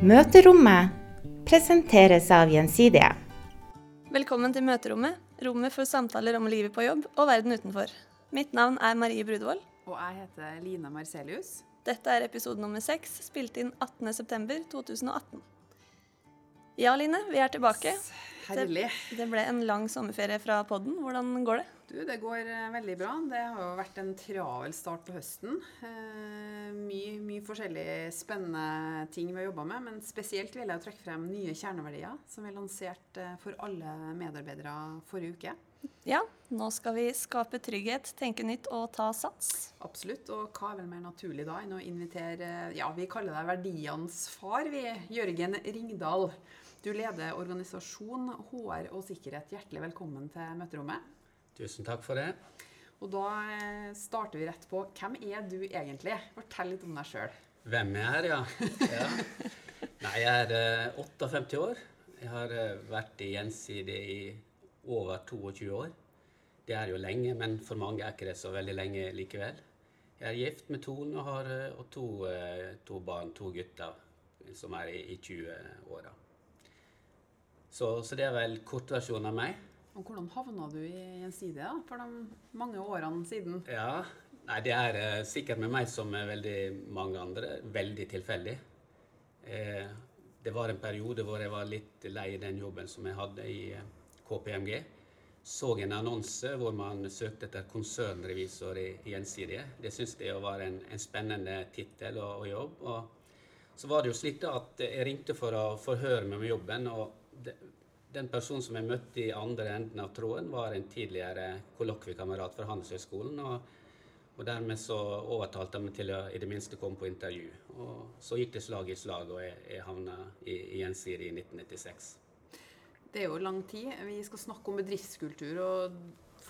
Møterommet presenteres av Gjensidige. Velkommen til Møterommet, rommet for samtaler om livet på jobb og verden utenfor. Mitt navn er Marie Brudvold. Og jeg heter Lina Marcelius. Dette er episode nummer seks, spilt inn 18.9.2018. Ja, Line, vi er tilbake. Herlig. Det, det ble en lang sommerferie fra podden. Hvordan går det? Du, det går eh, veldig bra. Det har jo vært en travel start på høsten. Eh, mye, mye forskjellige spennende ting vi har jobba med, men spesielt vil jeg trekke frem nye kjerneverdier som vi lanserte eh, for alle medarbeidere forrige uke. Ja, nå skal vi skape trygghet, tenke nytt og ta sats. Absolutt. Og hva er vel mer naturlig da enn å invitere Ja, vi kaller deg verdienes far, vi. Jørgen Ringdal. Du leder organisasjon, HR og sikkerhet. Hjertelig velkommen til møterommet. Tusen takk for det. Og da eh, starter vi rett på. Hvem er du egentlig? Fortell litt om deg sjøl. Hvem jeg er, ja. ja. Nei, jeg er uh, 58 år. Jeg har uh, vært i Gjensidig i over 22 år. Det er jo lenge, men for mange er ikke det så veldig lenge likevel. Jeg er gift med Tone og har og to, to, barn, to gutter, som er i, i 20-åra. Så, så det er vel kortversjonen av meg. Og Hvordan havna du i Gjensidige for de mange årene siden? Ja, nei, Det er uh, sikkert med meg som med veldig mange andre veldig tilfeldig. Eh, det var en periode hvor jeg var litt lei den jobben som jeg hadde i eh, KPMG. Så en annonse hvor man søkte etter konsernrevisor i, Gjensidige. Det syntes jeg var en, en spennende tittel og, og, jobb. Og så var det jo slik at jeg ringte for å forhøre meg med jobben. og det, den personen som jeg møtte i andre enden av tråden, var en tidligere kollokviekamerat fra Handelshøyskolen. Og, og, dermed så overtalte han meg til å i det minste komme på intervju. Og så gikk det slag i slag, og jeg, jeg havna i, i Gjensidige i 1996. Det er jo lang tid. Vi skal snakke om bedriftskultur. og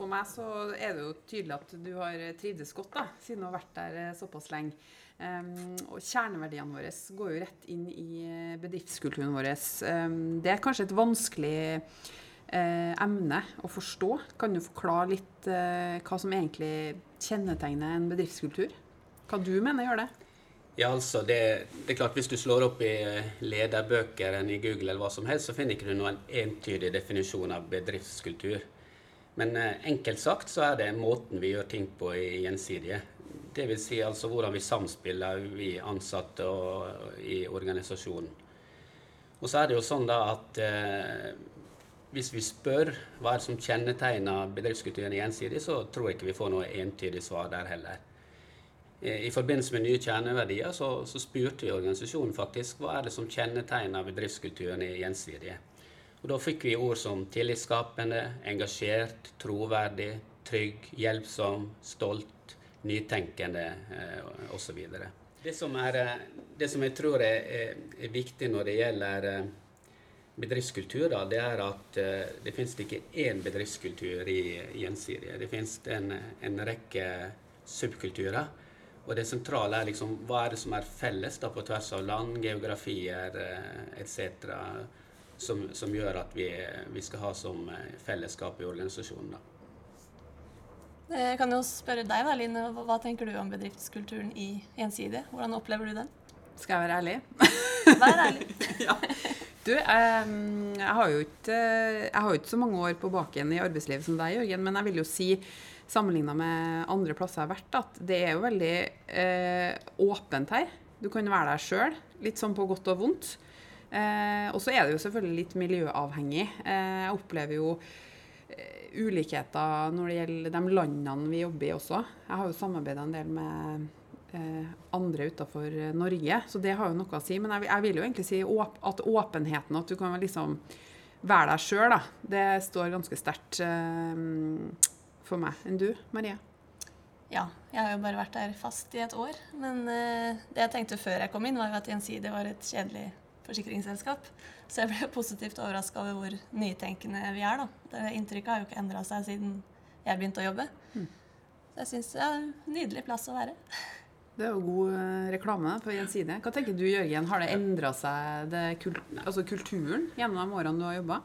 for meg så er det jo tydelig at du har trivdes godt, da, siden du har vært der eh, såpass lenge. Um, og kjerneverdiene våre går jo rett inn i eh, bedriftskulturen vår. Um, det er kanskje et vanskelig uh, emne å forstå. Kan du forklare litt uh, hva som egentlig kjennetegner en bedriftskultur? Hva du mener gjør det? Ja, altså, det, det, er klart Hvis du slår opp i lederbøker enn i Google, eller hva som helst, så finner ikke du noen entydig definisjon av bedriftskultur. Men eh, enkelt sagt så er det måten vi gjør ting på i Gjensidige. Dvs. Si altså hvordan vi samspiller, vi ansatte og, i organisasjonen. Og så er det jo sånn da at eh, hvis vi spør hva er det som kjennetegner bedriftskulturen i Gjensidige, så tror jeg ikke vi får noe entydig svar der heller. I forbindelse med nye kjerneverdier så, så spurte vi organisasjonen faktisk hva er det som kjennetegner bedriftskulturen i Gjensidige. Og da fikk vi ord som tillitsskapende, engasjert, troverdig, trygg, hjelpsom, stolt, nytenkende eh, osv. Det, eh, det som jeg tror er, er viktig når det gjelder eh, bedriftskultur, da, det er at eh, det finnes ikke én bedriftskultur i Gjensidige. Det finnes en, en rekke subkulturer. Og det sentrale er liksom hva er det som er felles da, på tvers av land, geografier eh, etc som, som gjør at vi, vi, skal ha som eh, fellesskap i organisasjonen. Da. Jeg kan jo spørre deg, da, Line. Hva tenker du om bedriftskulturen i Gjensidige? Hvordan opplever du den? Skal jeg være ærlig? Vær ærlig. ja. Du, jeg, jeg, har jo ikke, jeg har jo ikke så mange år på baken i arbeidslivet som deg, Jørgen, men jeg vil jo si sammenligna med andre plasser jeg har vært, at det er jo veldig eh, åpent her. Du kan være deg sjøl, litt sånn på godt og vondt. Eh, og så er det jo selvfølgelig litt miljøavhengig. Eh, jeg opplever jo eh, ulikheter når det gjelder de landene vi jobber i også. Jeg har jo samarbeida en del med eh, andre utenfor Norge, så det har jo noe å si. Men jeg, jeg vil jo egentlig si åp at åpenheten, at du kan liksom være deg sjøl, det står ganske sterkt eh, for meg. Enn du, Marie? Ja, jeg har jo bare vært der fast i et år. Men uh, det jeg tenkte før jeg kom inn, var jo at Gjensidige var et kjedelig forsikringsselskap. Så jeg ble positivt overraska over hvor nytenkende vi er. da. Det Inntrykket har jo ikke endra seg siden jeg begynte å jobbe. Mm. Så jeg syns det er en nydelig plass å være. Det er jo god eh, reklame på Gjensidige. Hva tenker du Jørgen, har det endra seg, det kult, altså kulturen, gjennom de årene du har jobba?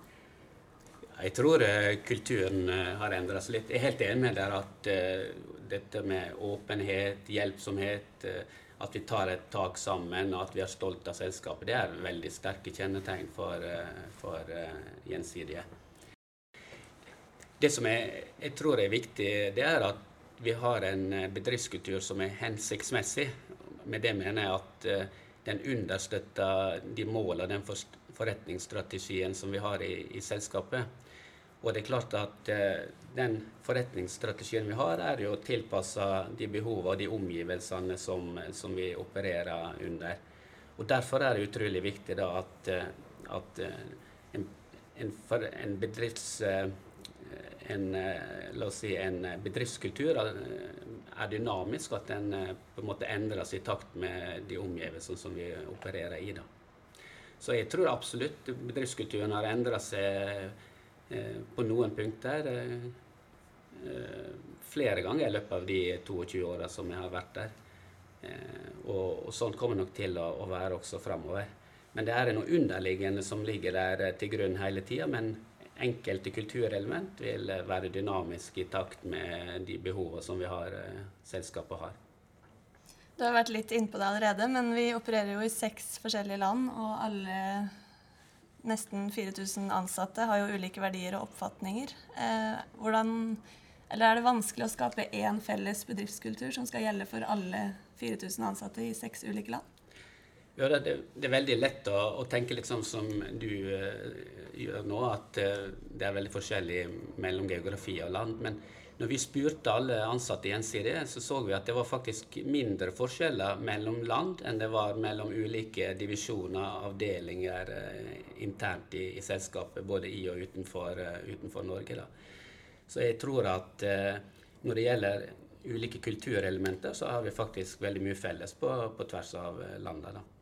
Jeg tror uh, kulturen uh, har endra seg litt. Jeg er helt enig med dere at uh, dette med åpenhet, hjelpsomhet, at vi tar et tak sammen, og at vi er stolt av selskapet. Det er veldig sterke kjennetegn for, for gjensidige. Det som jeg, jeg, tror er viktig, det er at vi har en bedriftskultur som er hensiktsmessig. Med det mener jeg at den understøtter de målene, den forretningsstrategien som vi har i, i selskapet. Og det er klart at eh, den forretningsstrategien vi har, er jo tilpassa de behovene og de omgivelsene som, som, vi opererer under. Og Derfor er det utrolig viktig da at, eh, at en, en, for, en, bedrifts... En, la oss si, en bedriftskultur er dynamisk, at den på en måte endres i takt med de omgivelsene som vi opererer i. da. Så jeg tror absolutt bedriftskulturen har endra seg Eh, på noen punkter eh, eh, flere ganger i løpet av de 22 åra som jeg har vært der. Og, og sånn kommer nok til å, å være også framover. Men det er noe underliggende som ligger der til grunn hele tida. Men enkelte kulturelement vil være dynamiske i takt med de behovene som vi har, selskapet har. Du har vært litt innpå det allerede, men vi opererer jo i seks forskjellige land, og alle nesten 4000 ansatte har jo ulike verdier og oppfatninger. Eh, hvordan, eller er det vanskelig å skape én felles bedriftskultur som skal gjelde for alle 4000 ansatte i seks ulike land? Ja, det, det, er veldig lett å, å tenke litt sånn som du uh, gjør nå, at uh, det er veldig forskjellig mellom geografi og land. Men når vi spurte alle ansatte i NCD, så så vi at det var faktisk mindre forskjeller mellom land enn det var mellom ulike divisjoner, avdelinger eh, internt i, i, selskapet, både i og utenfor, uh, utenfor Norge. Da. Så jeg tror at uh, når det gjelder ulike kulturelementer, så har vi faktisk veldig mye felles på, på tvers av landet.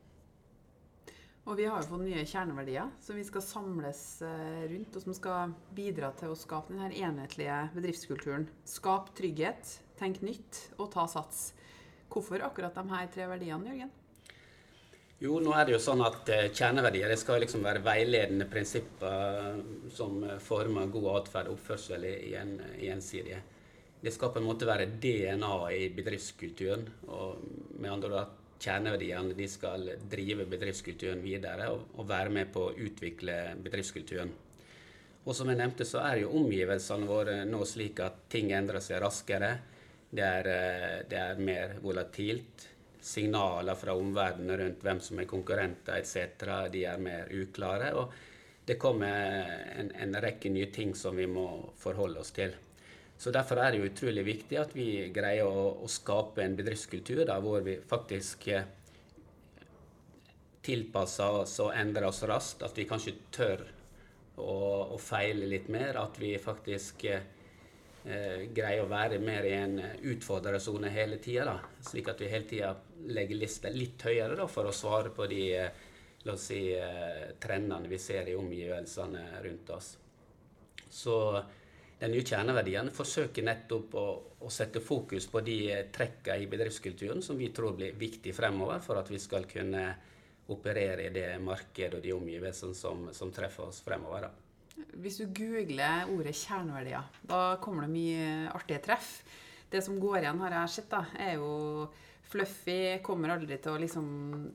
Og vi har jo fått nye kjerneverdier som vi skal samles eh, rundt, og som skal bidra til å skape denne enhetlige bedriftskulturen. Skap trygghet, tenk nytt og ta sats. Hvorfor akkurat de her tre verdiene, Jørgen? Jo, nå er det jo sånn at uh, Kjerneverdier det skal liksom være veiledende prinsipper som former god atferd og oppførsel i, en, gjensidige. Det skal på en måte være DNA i bedriftskulturen. og med andre at kjerneverdiene de skal drive bedriftskulturen videre og, og, være med på å utvikle bedriftskulturen. Og som jeg nevnte, så er jo omgivelsene våre nå slik at ting endrer seg raskere. Det er, eh, det er mer volatilt. Signaler fra omverdenen rundt hvem som er konkurrenter etc., de er mer uklare. Og det kommer en, en rekke nye ting som vi må forholde oss til. Så Derfor er det jo utrolig viktig at vi greier å, å skape en bedriftskultur da, hvor vi faktisk eh, tilpasser oss og endrer oss raskt. At vi kanskje tør å, å feile litt mer. At vi faktisk eh, eh greier å være mer i en utfordrersone hele tida. Slik at vi hele tida legger lista litt høyere da, for å svare på de eh, la oss si, trendene vi ser i omgivelsene rundt oss. Så den nye kjerneverdiene forsøker nettopp å, å, sette fokus på de trekkene i bedriftskulturen som vi tror blir viktig fremover for at vi skal kunne operere i det markedet og de omgivelsene som, som treffer oss fremover. Da. Hvis du googler ordet kjerneverdier, da kommer det mye artige treff. Det som går igjen, har jeg sett, da, er jo fluffy, kommer aldri til å liksom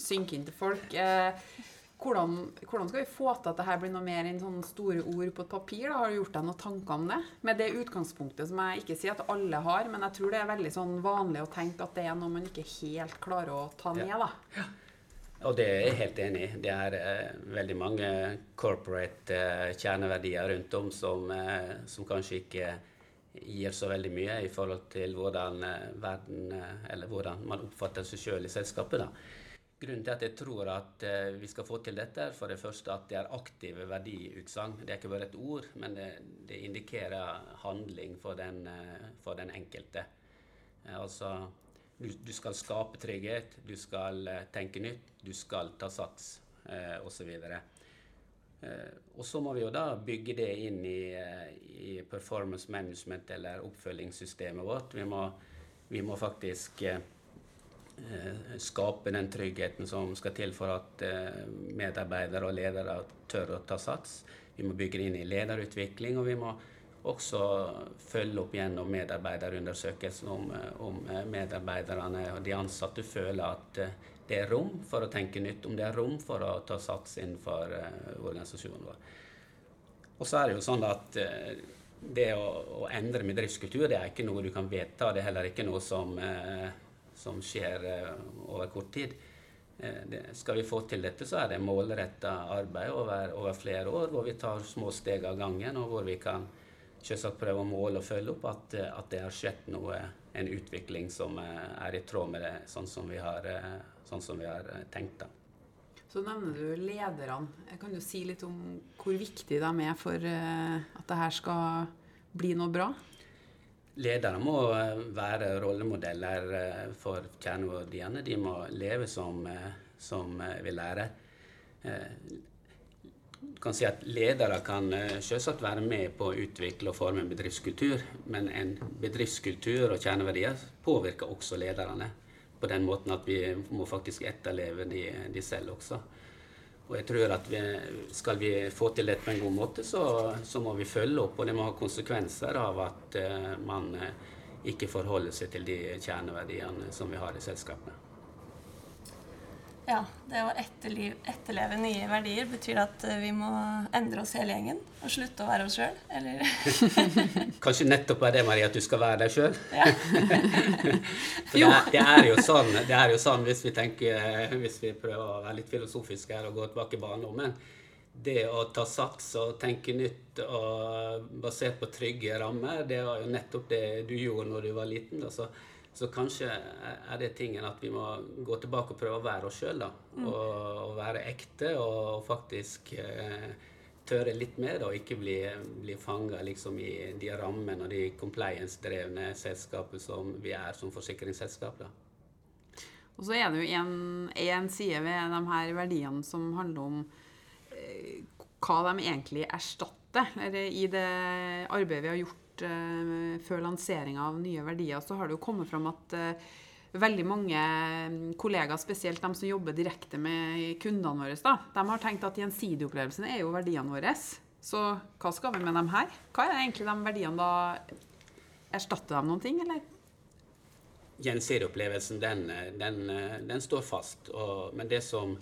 synke inn til folk. Eh, hvordan, hvordan, skal vi få til at dette blir noe mer enn sånne store ord på et papir? Da? Har du gjort deg noen tanker om det? Med det utgangspunktet som jeg ikke sier at alle har, men jeg tror det er veldig sånn vanlig å tenke at det er noe man ikke helt klarer å ta ned. da. Ja. Og det er jeg helt enig i. Det er eh, veldig mange corporate eh, kjerneverdier rundt om som, eh, som, kanskje ikke gir så veldig mye i forhold til hvordan, eh, verden, eh, eller hvordan man oppfatter seg sjøl i selskapet. da. Grunnen til at jeg tror at eh, vi skal få til dette, er for det første at det er aktive verdiutsagn. Det er ikke bare et ord, men det, det indikerer handling for den, eh, for den enkelte. Eh, altså, du, du, skal skape trygghet, du skal tenke nytt, du skal ta sats, osv. Og så må vi jo da bygge det inn i, i performance management eller oppfølgingssystemet vårt. Vi må, vi må faktisk skape den tryggheten som skal til for at eh, medarbeidere og ledere tør å ta sats. Vi må bygge det inn i lederutvikling, og vi må også følge opp gjennom medarbeiderundersøkelsen om, om medarbeiderne og de ansatte føler at det er rom for å tenke nytt, om det er rom for å ta sats innenfor organisasjonen vår. Og så er det jo sånn at det å, å endre driftskultur det er ikke noe du kan vedta. Det er heller ikke noe som, eh, som skjer eh, over kort tid. Eh, skal vi få til dette, så er det målretta arbeid over, over, flere år, hvor vi tar små steg av gangen, og hvor vi kan selvsagt prøve å måle og følge opp at, at det har skjedd noe, en utvikling som er i tråd med det, sånn som vi har, sånn som vi har tenkt. da. Så nevner du lederne. Kan du si litt om hvor viktig de er for eh, at det her skal bli noe bra? Ledere må eh, være rollemodeller eh, for kjerneverdiene. De må leve som, som vi lærer. Du kan si at Ledere kan selvsagt være med på å utvikle og forme en bedriftskultur, men en bedriftskultur og kjerneverdier påvirker også lederne på den måten at vi må faktisk etterleve de, de selv også. Og jeg tror at vi, Skal vi få til dette på en god måte, så, så, må vi følge opp. Og det må ha konsekvenser av at uh, man uh, ikke forholder seg til de kjerneverdiene som vi har i selskapet. Ja, det å etterleve nye verdier betyr at eh, vi må endre oss hele gjengen og slutte å være oss sjøl, eller? Kanskje nettopp er det, Marie, at du skal være deg sjøl? Ja. Det er, det, er sånn, det er jo sånn hvis vi tenker, hvis vi prøver å være litt filosofiske her og gå tilbake i barndommen det å ta sats og tenke nytt og basert på trygge rammer, det var jo nettopp det du gjorde når du var liten. Altså, så kanskje er det tingen at vi må gå tilbake og prøve å være oss sjøl. Mm. Og, og, være ekte og faktisk eh, tørre litt mer og ikke bli, bli fanga liksom, i de rammene og de compliance-drevne selskapene som vi er som forsikringsselskap. Da. Og så er det jo en, side ved de her verdiene som handler om eh, hva de egentlig erstatter. Eller I det arbeidet vi har gjort uh, før lanseringa av nye verdier, så har det jo kommet fram at uh, veldig mange mm, kollegaer, spesielt de som jobber direkte med kundene våre, da, de har tenkt at gjensidigopplevelsen er jo verdiene våre. Så hva skal vi med dem her? Hva er egentlig de verdiene da? Erstatter de noen ting, eller? Gjensidigopplevelsen, den, den, den, står fast. Og, men det som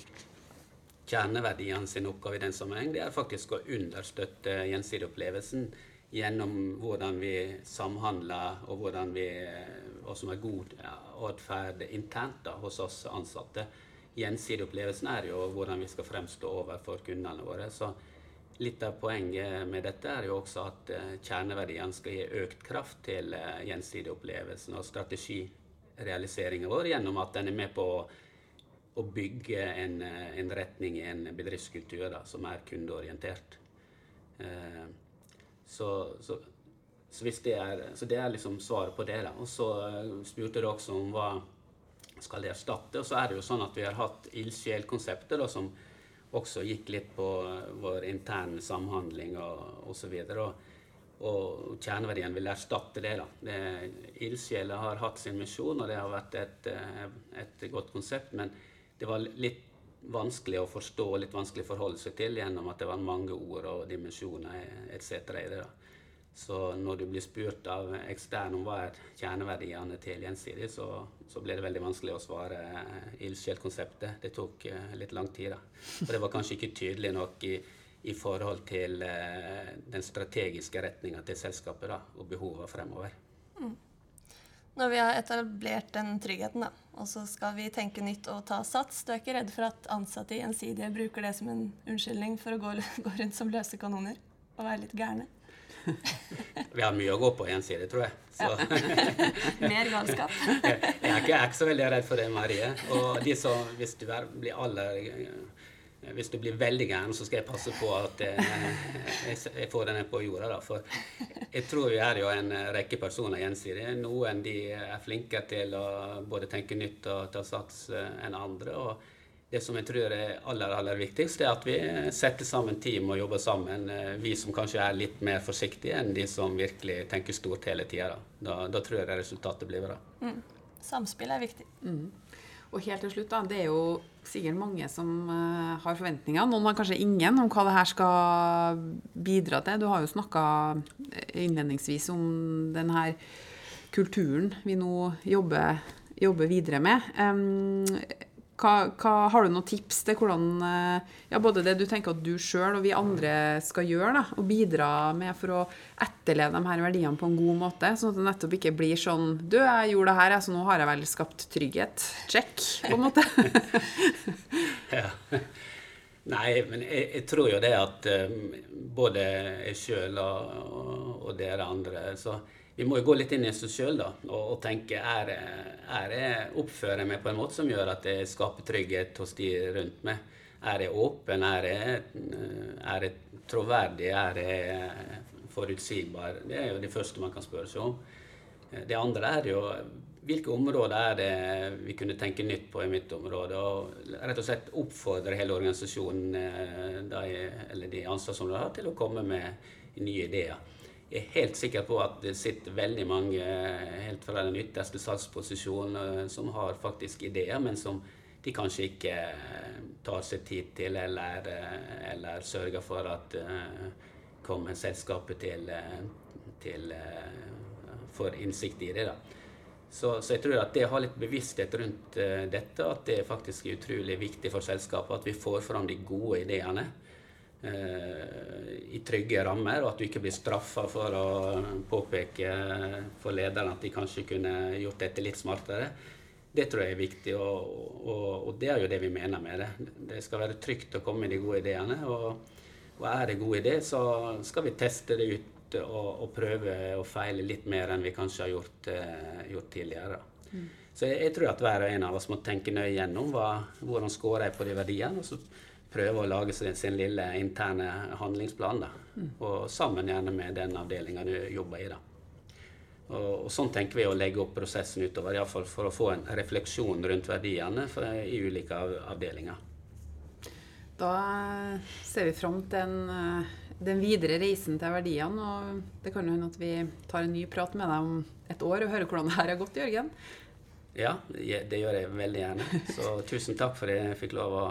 kjerneverdiene sin oppgave i den sammenheng, det er faktisk å understøtte gjensidigopplevelsen gjennom hvordan vi samhandler, og hvordan vi, og som er god atferd internt da, hos oss ansatte. Gjensidig opplevelsen er jo hvordan vi skal fremstå overfor kundene våre. Så litt av poenget med dette er jo også at uh, kjerneverdiene skal gi økt kraft til gjensidig opplevelsen og strategirealiseringen vår gjennom at den er med på å, bygge en, en, retning i en bedriftskultur da, som er kundeorientert. Uh, så, så, så, det er, så, det er, liksom svaret på det. da. Og så eh, spurte dere også om hva skal det erstatte. Og så er det jo sånn at vi har hatt ildsjelkonseptet som også gikk litt på eh, vår interne samhandling og osv. Og, kjerneverdien vil erstatte det. da. Ildsjeler har hatt sin misjon, og det har vært et, eh, et godt konsept. Men det var litt vanskelig å forstå og litt vanskelig å forholde seg til gjennom at det var mange ord og dimensjoner etc. i det. da. Så når du blir spurt av ekstern om hva er kjerneverdiene til Gjensidig, så, så ble det veldig vanskelig å svare eh, ildsjelkonseptet. Det tok uh, litt lang tid. da. Og det var kanskje ikke tydelig nok i, i forhold til uh, den strategiske retninga til selskapet da, og behovene fremover. Mm. Når vi har etablert den tryggheten, da, og så skal vi tenke nytt og ta sats, du er ikke redd for at ansatte i Gjensidige bruker det som en unnskyldning for å gå, gå rundt som løse kanoner og være litt gærne? vi har mye å gå på Gjensidige, tror jeg. Ja. Mer galskap. jeg, er ikke, jeg, er ikke, så veldig redd for det, Marie. Og de som, hvis du er, blir aller hvis du blir veldig gæren, så skal jeg passe på at jeg, får den på jorda. Da. For jeg tror vi er jo en rekke personer gjensidig. Noen de er flinkere til å både tenke nytt og ta sats eh, enn andre. og det som jeg tror er aller aller viktigst, er at vi setter sammen team og jobber sammen. Eh, vi som kanskje er litt mer forsiktige enn de som virkelig tenker stort hele tida. Da. Da, da, tror jeg resultatet blir bra. Mm. Samspill er viktig. Mm. Og helt til slutt, da, det er jo sikkert mange som uh, har forventninger. Noen har kanskje ingen om hva det her skal bidra til. Du har jo snakka innledningsvis om den her kulturen vi nå jobber, jobber videre med. Um, hva, hva, har du noen tips til hvordan eh, ja, både det du tenker at du sjøl og vi andre skal gjøre, da, og bidra med for å etterleve de her verdiene på en god måte? Sånn at det nettopp ikke blir sånn Du, jeg gjorde det her, så nå har jeg vel skapt trygghet. Check, på en måte. ja. Nei, men jeg, jeg, tror jo det at um, både jeg sjøl og, og, dere andre så vi må jo gå litt inn i oss sjøl og, og, tenke er, er jeg oppfører jeg meg på en måte som gjør at jeg skaper trygghet hos de rundt meg? Er jeg åpen? Er jeg, er jeg troverdig? Er jeg forutsigbar? Det er jo det første man kan spørre seg om. Det andre er jo hvilke områder er det vi kunne tenke nytt på i mitt område? Og rett og slett oppfordre hele organisasjonen, eh, de, eller de ansvarsområdene til å komme med nye ideer jeg er helt sikker på at det sitter veldig mange helt fra den ytterste salgsposisjonen eh, som har faktisk ideer, men som de kanskje ikke eh, tar seg tid til, eller, eh, eller sørger for at kommer selskapet til, til får innsikt i det. da. Så, så, jeg tror at det å ha litt bevissthet rundt dette, at det faktisk er utrolig viktig for selskapet at vi får fram de gode ideene. Eh, i trygge rammer, og at du ikke blir straffa for å påpeke for lederne at de kanskje kunne gjort dette litt smartere. Det tror jeg er viktig, og, og, og, det er jo det vi mener med det. Det skal være trygt å komme med de gode ideene. Og, og er det gode ideer, så skal vi teste det ut og, og, prøve å feile litt mer enn vi kanskje har gjort, uh, gjort tidligere. Mm. Så jeg, jeg, tror at hver og en av oss må tenke nøye gjennom hva, hvordan scorer jeg på de verdiene. og så prøve å lage sin, sin lille interne handlingsplan. Da. Mm. Og sammen gjerne med den avdelinga du jobber i. da. Og, og, Sånn tenker vi å legge opp prosessen utover, iallfall for å få en refleksjon rundt verdiene for, i ulike av, avdelinger. Da ser vi fram til den, eh, den, videre reisen til verdiene. og Det kan jo hende at vi tar en ny prat med deg om et år og hører hvordan det her har gått, Jørgen. Ja, det gjør jeg veldig gjerne. Så tusen takk for at jeg fikk lov å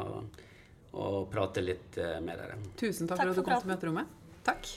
og prate litt eh, med dere. Tusen takk, takk for at du kom til møterommet. Takk.